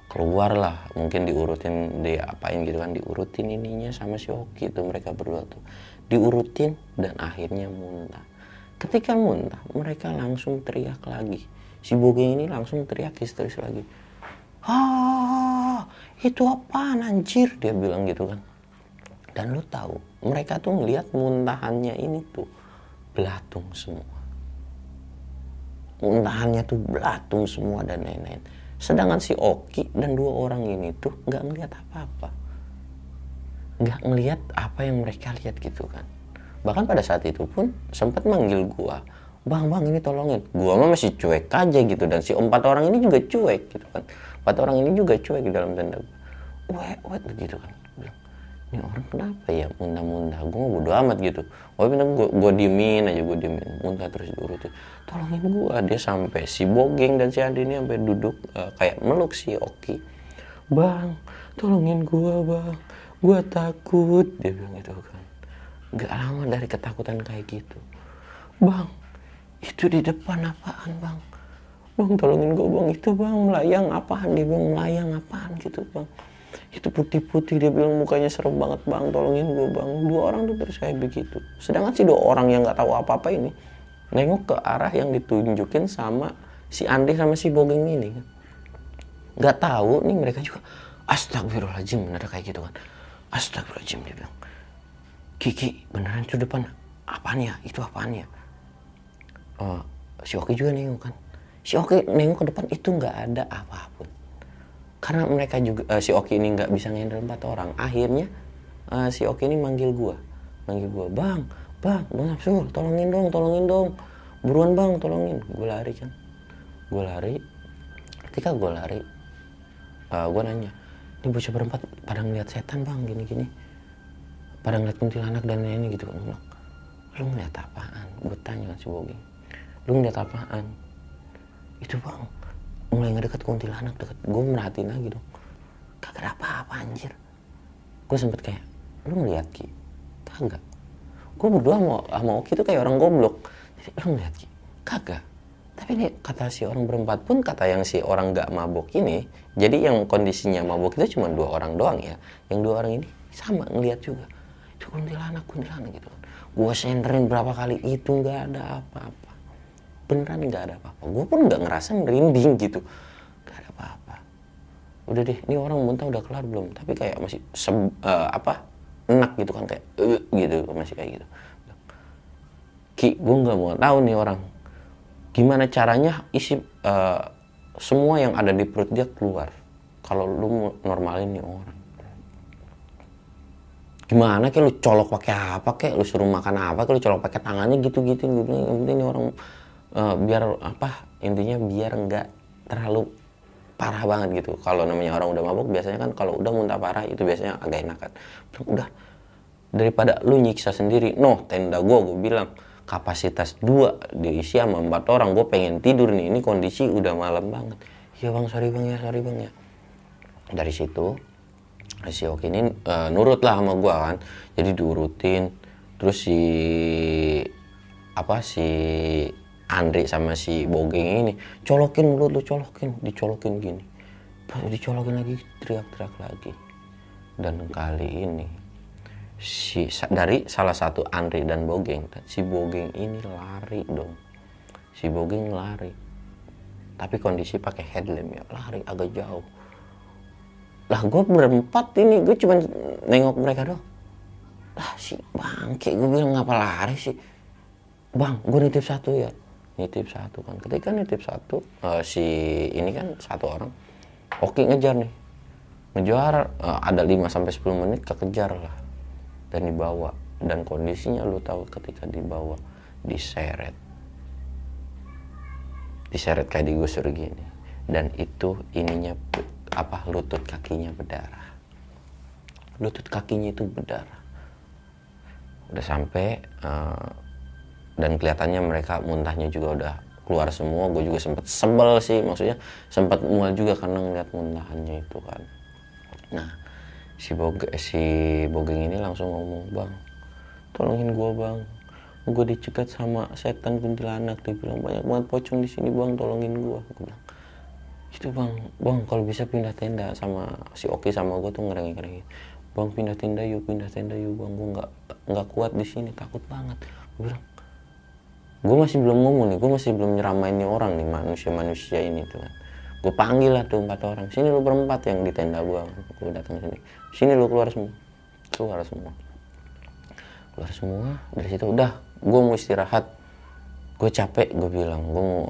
keluar lah mungkin diurutin dia apain gitu kan diurutin ininya sama si Oki tuh mereka berdua tuh. Diurutin dan akhirnya muntah. Ketika muntah mereka langsung teriak lagi. Si Bogeng ini langsung teriak histeris lagi. Ah itu apa anjir? Dia bilang gitu kan dan lu tahu mereka tuh ngelihat muntahannya ini tuh belatung semua. Muntahannya tuh belatung semua dan lain-lain. Sedangkan si Oki dan dua orang ini tuh nggak ngelihat apa-apa. Nggak ngelihat apa yang mereka lihat gitu kan. Bahkan pada saat itu pun sempat manggil gua bang bang ini tolongin. Gua mah masih cuek aja gitu. Dan si empat orang ini juga cuek gitu kan. Empat orang ini juga cuek di dalam tenda gua. Weh weh gitu kan ini orang kenapa ya? Muntah-muntah. Gue bodo amat gitu. Gue bilang gue gue diemin aja gue diemin. Muntah terus diurutin tolongin gue dia sampai si Bogeng dan si Andi ini sampai duduk uh, kayak meluk si Oki. Bang tolongin gue bang. Gue takut dia bilang gitu kan. Gak lama dari ketakutan kayak gitu. Bang itu di depan apaan bang? Bang tolongin gue bang. Itu bang melayang apaan dia bilang melayang apaan gitu bang itu putih-putih dia bilang mukanya serem banget bang. Tolongin gue bang. Dua orang tuh terus kayak begitu. Sedangkan si dua orang yang nggak tahu apa-apa ini nengok ke arah yang ditunjukin sama si Andri sama si Bogeng ini kan. Nggak tahu nih mereka juga astagfirullahaladzim bener kayak gitu kan. Astagfirullahaladzim dia bilang. Kiki beneran itu depan apaan ya? Itu apaan ya? Uh, si Oki juga nengok kan. Si Oki nengok ke depan itu nggak ada apa pun karena mereka juga uh, si Oki ini nggak bisa ngendel empat orang. Akhirnya uh, si Oki ini manggil gua. Manggil gua bang bang bang Absul tolongin dong tolongin dong. Buruan bang tolongin. Gua lari kan. Gua lari. Ketika gua lari uh, gua nanya ini bocah berempat pada ngeliat setan bang gini gini pada ngeliat kuntilanak dan ini gitu kan. Lu ngeliat apaan? Gue tanya kan si Bogi lu ngeliat apaan? Itu bang mulai ngedekat kuntilanak deket. Gue merhatiin lagi dong. Kagak ada apa-apa anjir. Gue sempet kayak lu ngeliat ki? Kagak. Gue berdua sama, sama Oki tuh kayak orang goblok. Jadi lu ngeliat ki? Kagak. Tapi nih kata si orang berempat pun kata yang si orang nggak mabuk ini jadi yang kondisinya mabuk itu cuma dua orang doang ya. Yang dua orang ini sama ngeliat juga. Itu kuntilanak kuntilanak gitu. Gue senterin berapa kali itu nggak ada apa-apa beneran nggak ada apa-apa. Gue pun nggak ngerasa merinding gitu. Nggak ada apa-apa. Udah deh ini orang muntah udah kelar belum? Tapi kayak masih sem- eh, apa enak gitu kan kayak "Eh," gitu masih kayak gitu. Ki gue nggak mau tahu nih orang. Gimana caranya isi eh, semua yang ada di perut dia keluar? Kalau lu normalin nih orang. Gimana kayak lu colok pakai apa kayak lu suruh makan apa kayak lu colok pakai tangannya gitu gitu. Gitu yang penting ini orang eh, biar apa intinya biar nggak terlalu parah banget gitu. Kalau namanya orang udah mabuk biasanya kan kalau udah muntah parah itu biasanya agak enakan udah daripada lu nyiksa sendiri no tenda gua gue bilang kapasitas dua diisi sama empat orang gue pengen tidur nih ini kondisi udah malam banget. Ya bang sorry bang ya sorry bang ya. Dari situ si Oki ini eh, nurut lah sama gua kan. Jadi diurutin. Terus si apa si Andri sama si Bogeng ini colokin mulut lu colokin dicolokin gini. Pas dicolokin lagi teriak-teriak lagi. Dan kali ini si dari salah satu Andri dan Bogeng si Bogeng ini lari dong. Si Bogeng lari. Tapi kondisi pakai headlamp ya lari agak jauh. Lah gue berempat ini gue cuma nengok mereka doang. Lah si bangke gue bilang ngapa lari sih? Bang gue nitip satu ya nitip satu kan. Ketika nitip satu eh, si ini kan satu orang oke ngejar nih. Ngejar eh, ada 5 sampai 10 menit kekejar lah. Dan dibawa. Dan kondisinya lu tahu ketika dibawa diseret. Diseret kayak digusur gini. Dan itu ininya apa lutut kakinya berdarah. Lutut kakinya itu berdarah. Udah sampai eh, dan kelihatannya mereka muntahnya juga udah keluar semua. Gue juga sempat sebel sih maksudnya sempat mual juga karena ngeliat muntahannya itu kan. Nah si Boge, si Bogeng ini langsung ngomong bang tolongin gue bang. Gue dicegat sama setan kuntilanak. Dia bilang banyak banget pocong di sini bang. Tolongin gue gue bilang itu bang bang kalau bisa pindah tenda sama si Oki sama gue tuh ngerengin ngerengin bang pindah tenda yuk pindah tenda yuk bang. Gue nggak nggak kuat di sini takut banget. Gue bilang gue masih belum ngomong nih gue masih belum nyeramain nih orang nih manusia manusia ini tuh kan. Gue panggil lah tuh empat orang sini lu berempat yang di tenda gue gue datang sini sini lu keluar semua. Keluar semua. Keluar semua dari situ udah gue mau istirahat. Gue capek gue bilang gue mau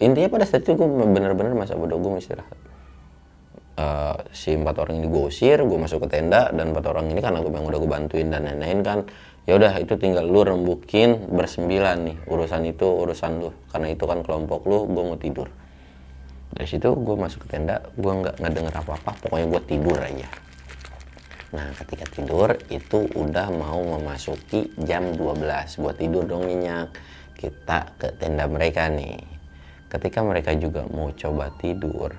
intinya pada saat itu gue bener-bener masa bodoh gue mau istirahat. Eh, si empat orang ini gue usir gue masuk ke tenda dan empat orang ini karena gue yang udah gue bantuin dan lain-lain kan ya udah itu tinggal lu rembukin bersembilan nih urusan itu urusan lu karena itu kan kelompok lu gue mau tidur dari situ gue masuk ke tenda gue nggak ngedenger apa-apa pokoknya gue tidur aja Nah, ketika tidur itu udah mau memasuki jam 12. Gua tidur dong nyenyak. Kita ke tenda mereka nih. Ketika mereka juga mau coba tidur,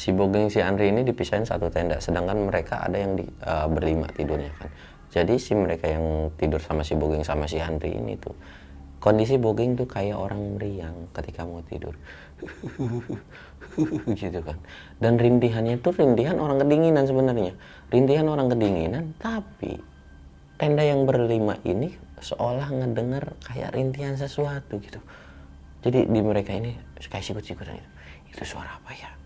si Bogeng si Andri ini dipisahin satu tenda, sedangkan mereka ada yang di, eh, berlima tidurnya kan. Jadi si mereka yang tidur sama si Bogeng sama si Andri ini tuh kondisi Bogeng tuh kayak orang meriang ketika mau tidur. <laughs> gitu kan. Dan rintihannya itu rintihan orang kedinginan sebenarnya. Rintihan orang kedinginan tapi tenda yang berlima ini seolah ngedenger kayak rintihan sesuatu gitu. Jadi di mereka ini kayak sikut-sikutan gitu. Itu suara apa ya?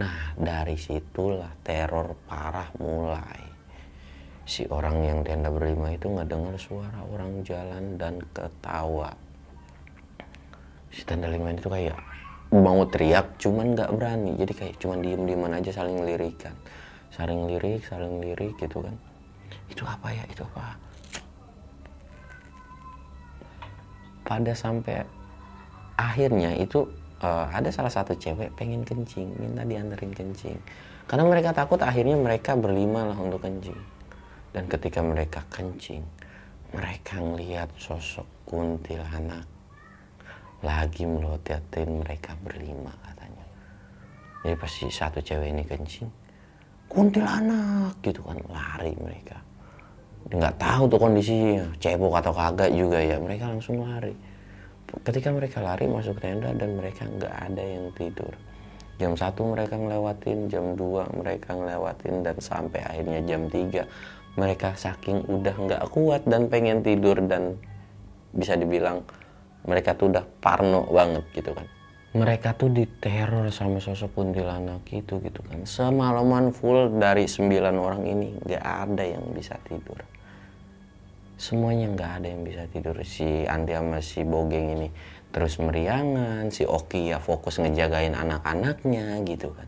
Nah, dari situlah teror parah mulai. Si orang yang tenda berlima itu ngedengar suara orang jalan dan ketawa. Si tenda lima itu kayak mau teriak cuman nggak berani. Jadi kayak cuman diem-dieman aja saling lirikan. Saling lirik, saling lirik gitu kan. Itu apa ya? Itu apa? Pada sampai akhirnya itu eh, ada salah satu cewek pengen kencing minta dianterin kencing. Karena mereka takut akhirnya mereka berlima lah untuk kencing. Dan ketika mereka kencing mereka ngelihat sosok kuntilanak lagi melototin mereka berlima katanya. Jadi pasti satu cewek ini kencing kuntilanak gitu kan lari mereka. Nggak tahu tuh kondisinya. Cebok atau kagak juga ya mereka langsung lari ketika mereka lari masuk tenda dan mereka nggak ada yang tidur. Jam satu mereka ngelewatin jam 2 mereka ngelewatin dan sampai akhirnya jam 3 mereka saking udah nggak kuat dan pengen tidur dan bisa dibilang mereka tuh udah parno banget gitu kan. Mereka tuh diteror sama sosok kuntilanak itu gitu kan. Semalaman full dari sembilan orang ini nggak ada yang bisa tidur semuanya nggak ada yang bisa tidur. Si Andi sama si Bogeng ini terus meriangan si Oki ya fokus ngejagain anak-anaknya gitu kan.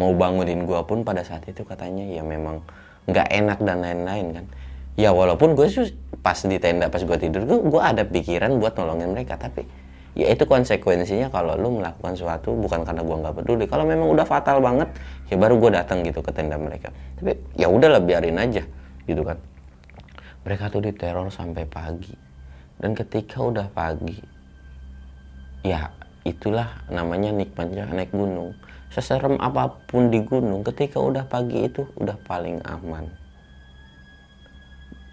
Mau bangunin gua pun pada saat itu katanya ya memang nggak enak dan lain-lain kan. Ya walaupun gue sih pas di tenda pas gue tidur gue gue ada pikiran buat nolongin mereka tapi ya itu konsekuensinya kalau lu melakukan sesuatu bukan karena gua nggak peduli. Kalau memang udah fatal banget ya baru gue datang gitu ke tenda mereka. Tapi ya udahlah biarin aja gitu kan mereka tuh diteror sampai pagi. Dan ketika udah pagi ya itulah namanya nikmatnya naik gunung. Seserem apa pun di gunung ketika udah pagi itu udah paling aman.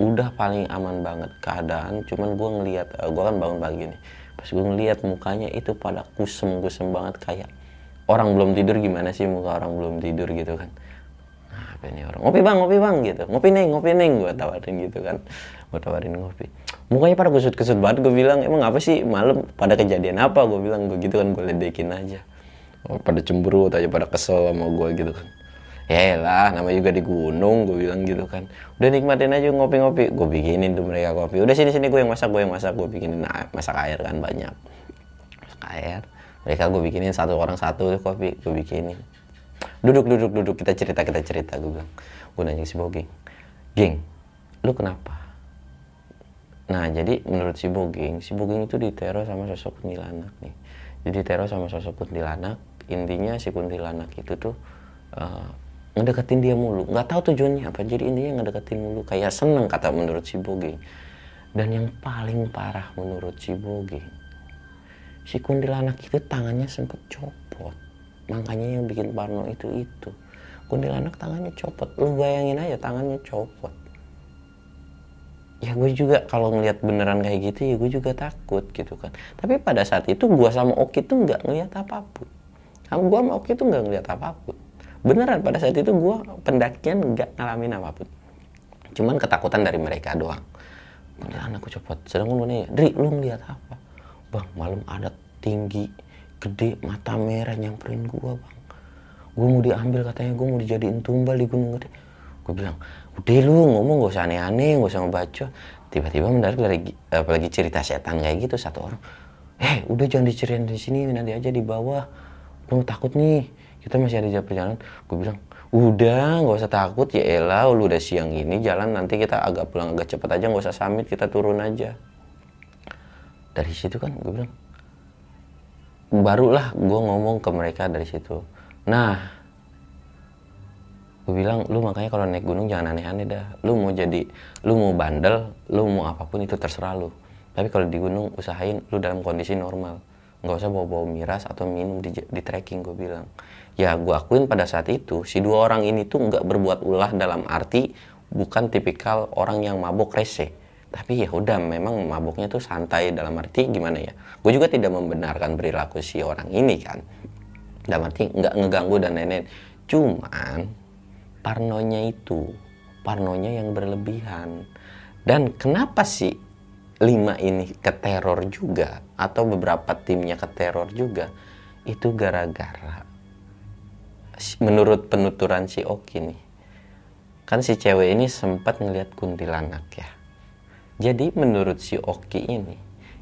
Udah paling aman banget. Keadaan cuman gue ngelihat uh, gue kan bangun pagi nih. Pas gue ngeliat mukanya itu pada kusem kusem banget kayak orang belum tidur gimana sih muka orang belum tidur gitu kan nah, apa ini orang ngopi bang ngopi bang gitu. Ngopi neng ngopi neng gue tawarin gitu kan. Gue tawarin ngopi. Mukanya pada kusut kusut banget gue bilang emang apa sih malam? Pada kejadian apa? Gue bilang gue gitu kan gue ledekin aja. Oh, pada cemburu aja pada kesel sama gue gitu kan. Ya lah nama juga di gunung gue bilang gitu kan. Udah nikmatin aja ngopi-ngopi. Gue bikinin tuh mereka kopi. Udah sini sini gue yang masak gue yang masak. Gue bikinin nah, masak air kan banyak. Masak air. Mereka gue bikinin satu orang satu kopi gue bikinin duduk duduk duduk. Kita cerita kita cerita gue bilang. Gue nanya si Bogeng geng lu kenapa? Nah jadi menurut si Bogeng si Bogeng itu diteror sama sosok kuntilanak nih. Jadi teror sama sosok kuntilanak. Intinya si kuntilanak itu tuh uh, ngedeketin dia mulu. Nggak tahu tujuannya apa jadi intinya ngedeketin mulu. Kayak seneng kata menurut si Bogeng dan yang paling parah menurut si Bogeng si kuntilanak itu tangannya sempet copot makanya yang bikin Parno itu itu. Kuntilanak tangannya copot. Lu bayangin aja tangannya copot. Ya gue juga kalau ngelihat beneran kayak gitu ya gue juga takut gitu kan. Tapi pada saat itu gue sama Oki tuh nggak ngelihat apa pun. Kamu gue sama Oki tuh nggak ngelihat apa pun. Beneran pada saat itu gue pendakian nggak ngalamin apa pun. Cuman ketakutan dari mereka doang. Kemudian anakku copot. Sedang gue nanya Dri lu ngeliat apa? Bang malam ada tinggi gede mata merah nyamperin gue bang. Gue mau diambil katanya. Gue mau dijadiin tumbal di gunung gede. Gue bilang udah lu ngomong gak usah aneh-aneh gak usah ngebaca. Tiba-tiba mendadak dari apalagi cerita setan kayak gitu satu orang. Eh udah jangan diceritain di sini nanti aja di bawah. Gue takut nih kita masih ada perjalanan. Gue bilang udah nggak usah takut ya elah lu udah siang ini jalan nanti kita agak pulang agak cepet aja nggak usah samit kita turun aja. Dari situ kan gue bilang barulah gue ngomong ke mereka dari situ. Nah gue bilang lu makanya kalau naik gunung jangan aneh-aneh dah. Lu mau jadi lu mau bandel lu mau apa pun itu terserah lu. Tapi kalau di gunung usahain lu dalam kondisi normal. Nggak usah bawa-bawa miras atau minum di, di trekking gue bilang. Ya gue akuin pada saat itu si dua orang ini tuh nggak berbuat ulah dalam arti bukan tipikal orang yang mabuk rese tapi ya udah memang mabuknya tuh santai dalam arti gimana ya? Gue juga tidak membenarkan perilaku si orang ini kan. Dalam arti nggak ngeganggu dan lain-lain. Cuman parnonya itu parnonya yang berlebihan. Dan kenapa sih lima ini keteror juga atau beberapa timnya keteror juga itu gara-gara menurut penuturan si Oki nih. Kan si cewek ini sempat ngelihat kuntilanak ya jadi menurut si Oki ini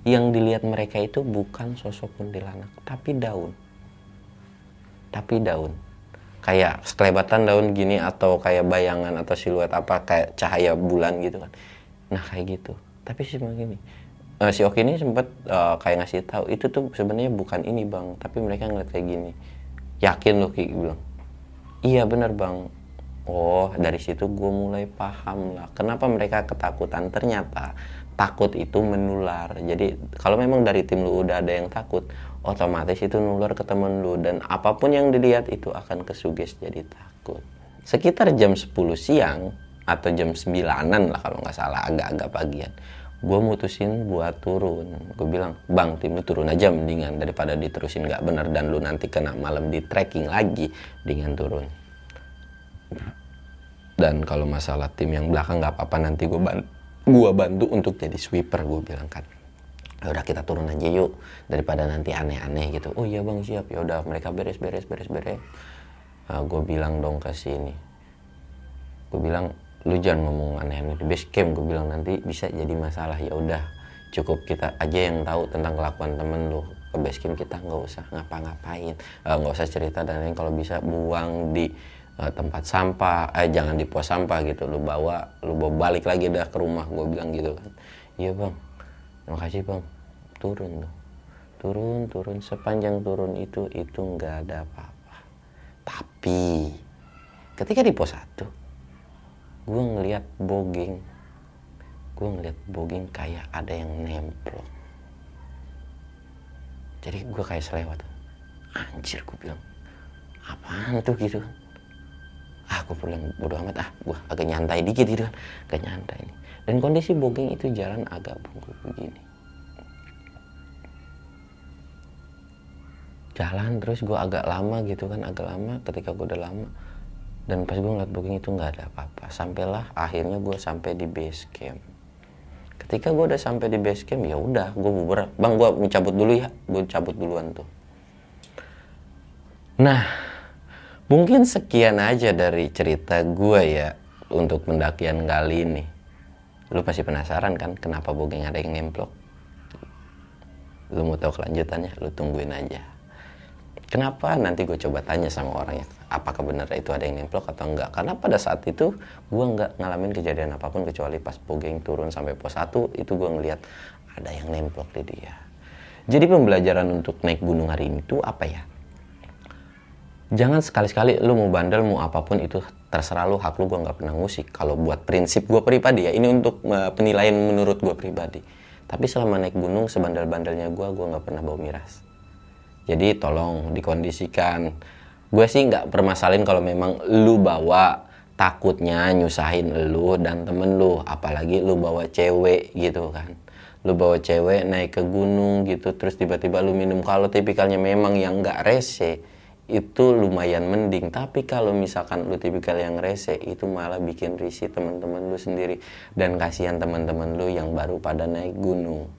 yang dilihat mereka itu bukan sosok kuntilanak tapi daun. Tapi daun. Kayak sekelebatan daun gini atau kayak bayangan atau siluet apa kayak cahaya bulan gitu kan. Nah kayak gitu. Tapi sih begini uh, si Oki ini sempat uh, eh, kayak ngasih tahu itu tuh sebenarnya bukan ini bang tapi mereka ngeliat kayak gini. Yakin loh Ki bilang. Iya bener bang oh dari situ gue mulai paham lah kenapa mereka ketakutan. Ternyata takut itu menular. Jadi kalau memang dari tim lu udah ada yang takut otomatis itu nular ke temen lu dan apa pun yang dilihat itu akan kesuges jadi takut. Sekitar jam 10 siang atau jam 9an lah kalau nggak salah agak-agak pagian gue mutusin buat turun. Gue bilang bang tim lu turun aja mendingan daripada diterusin nggak bener dan lu nanti kena malam di trekking lagi. Dengan turun dan kalau masalah tim yang belakang nggak apa-apa nanti gue bantu gue bantu untuk jadi sweeper gue bilang kan. Ya udah kita turun aja yuk daripada nanti aneh-aneh gitu. Oh iya bang siap. Ya udah mereka beres beres beres beres. Nah, gue bilang dong ke sini gue bilang lu jangan ngomong aneh-aneh di base camp. Gue bilang nanti bisa jadi masalah. Ya udah cukup kita aja yang tahu tentang kelakuan temen lu. Ke base camp kita nggak usah ngapa-ngapain. Eh, nggak usah cerita dan lain kalau bisa buang di eh, tempat sampah eh jangan di pos sampah gitu. Lu bawa lu bawa balik lagi dah ke rumah gue bilang gitu kan. Iya bang. Terima kasih bang. Turun tuh turun turun. Sepanjang turun itu itu nggak ada apa-apa. Tapi ketika di pos satu gue ngeliat bogeng. Gue ngeliat bogeng kayak ada yang nempel jadi gue kayak selewat. Anjir gue bilang apaan tuh? gitu kan ah gue bilang bodo amat. Ah gue agak nyantai dikit gitu kan. Agak nyantai nih. Dan kondisi bogeng itu jalan agak bungkuk begini. Jalan terus gue agak lama gitu kan agak lama. Ketika gue udah lama dan pas gue ngeliat booking itu nggak ada apa-apa. Sampailah akhirnya gue sampai di base camp. Ketika gue udah sampai di base camp ya udah gue bubar. Bang gue mencabut dulu ya. Gue cabut duluan tuh. Nah mungkin sekian aja dari cerita gue ya untuk pendakian kali ini lu pasti penasaran kan kenapa bogeng ada yang nemplok lu mau tahu kelanjutannya lu tungguin aja Kenapa nanti gue coba tanya sama orangnya apakah benar itu ada yang nemplok atau enggak? Karena pada saat itu gue nggak ngalamin kejadian apa pun kecuali pas bogeng turun sampai pos 1 itu gue ngeliat ada yang nemplok di dia. Jadi pembelajaran untuk naik gunung hari ini tuh apa ya? Jangan sekali-sekali lu mau bandel mau apa pun itu terserah lu hak lu gue nggak pernah ngusik. Kalau buat prinsip gue pribadi ya ini untuk uh, penilaian menurut gue pribadi. Tapi selama naik gunung sebandel-bandelnya gue gue nggak pernah bawa miras jadi tolong dikondisikan. Gue sih nggak permasalahin kalau memang lu bawa takutnya nyusahin lu dan temen lu. Apalagi lu bawa cewek gitu kan. Lu bawa cewek naik ke gunung gitu terus tiba-tiba lu minum kalau tipikalnya memang yang nggak rese itu lumayan mending. Tapi kalau misalkan lu tipikal yang rese itu malah bikin risih teman-teman lu sendiri. Dan kasihan teman-teman lu yang baru pada naik gunung.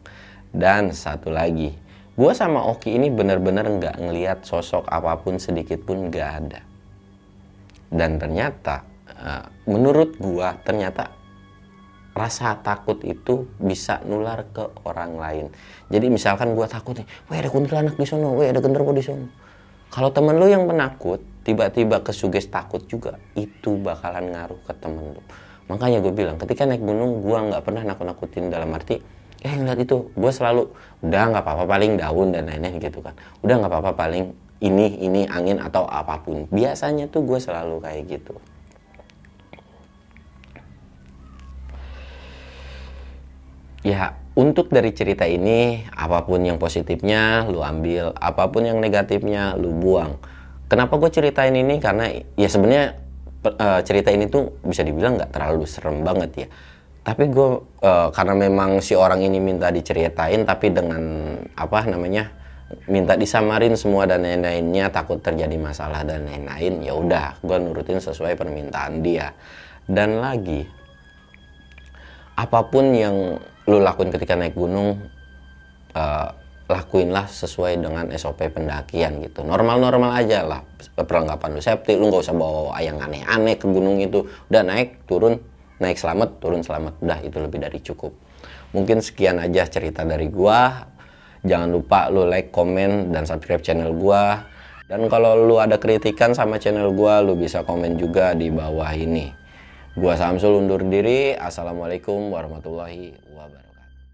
Dan satu lagi gue sama Oki ini bener-bener nggak ngelihat sosok apa pun sedikit pun nggak ada. Dan ternyata uh, menurut gue ternyata rasa takut itu bisa nular ke orang lain. Jadi misalkan gue takut nih wah ada kuntilanak di sono wah ada genderuwo di sono kalau temen lu yang penakut tiba-tiba kesuges takut juga itu bakalan ngaruh ke temen lu. Makanya gue bilang ketika naik gunung gue nggak pernah nakut-nakutin dalam arti eh ngeliat itu gue selalu udah nggak apa-apa paling daun dan lain-lain gitu kan. Udah nggak apa-apa paling ini ini angin atau apa pun. Biasanya tuh gue selalu kayak gitu ya untuk dari cerita ini apa pun yang positifnya lu ambil. Apa pun yang negatifnya lu buang. Kenapa gue ceritain ini? Karena ya sebenarnya uh, cerita ini tuh bisa dibilang nggak terlalu serem banget ya. Tapi gue uh, karena memang si orang ini minta diceritain tapi dengan apa namanya minta disamarin semua dan lain-lainnya takut terjadi masalah dan lain-lain ya udah gue nurutin sesuai permintaan dia. Dan lagi apa pun yang lu lakuin ketika naik gunung uh, lakuinlah sesuai dengan SOP pendakian gitu. Normal-normal aja lah perlengkapan lu safety lu nggak usah bawa yang aneh-aneh ke gunung itu. Udah naik turun naik selamat turun selamat. Udah itu lebih dari cukup. Mungkin sekian aja cerita dari gua. Jangan lupa lu like komen dan subscribe channel gua. Dan kalau lu ada kritikan sama channel gua lu bisa komen juga di bawah ini gua Samsul undur diri. Assalamualaikum warahmatullahi wabarakatuh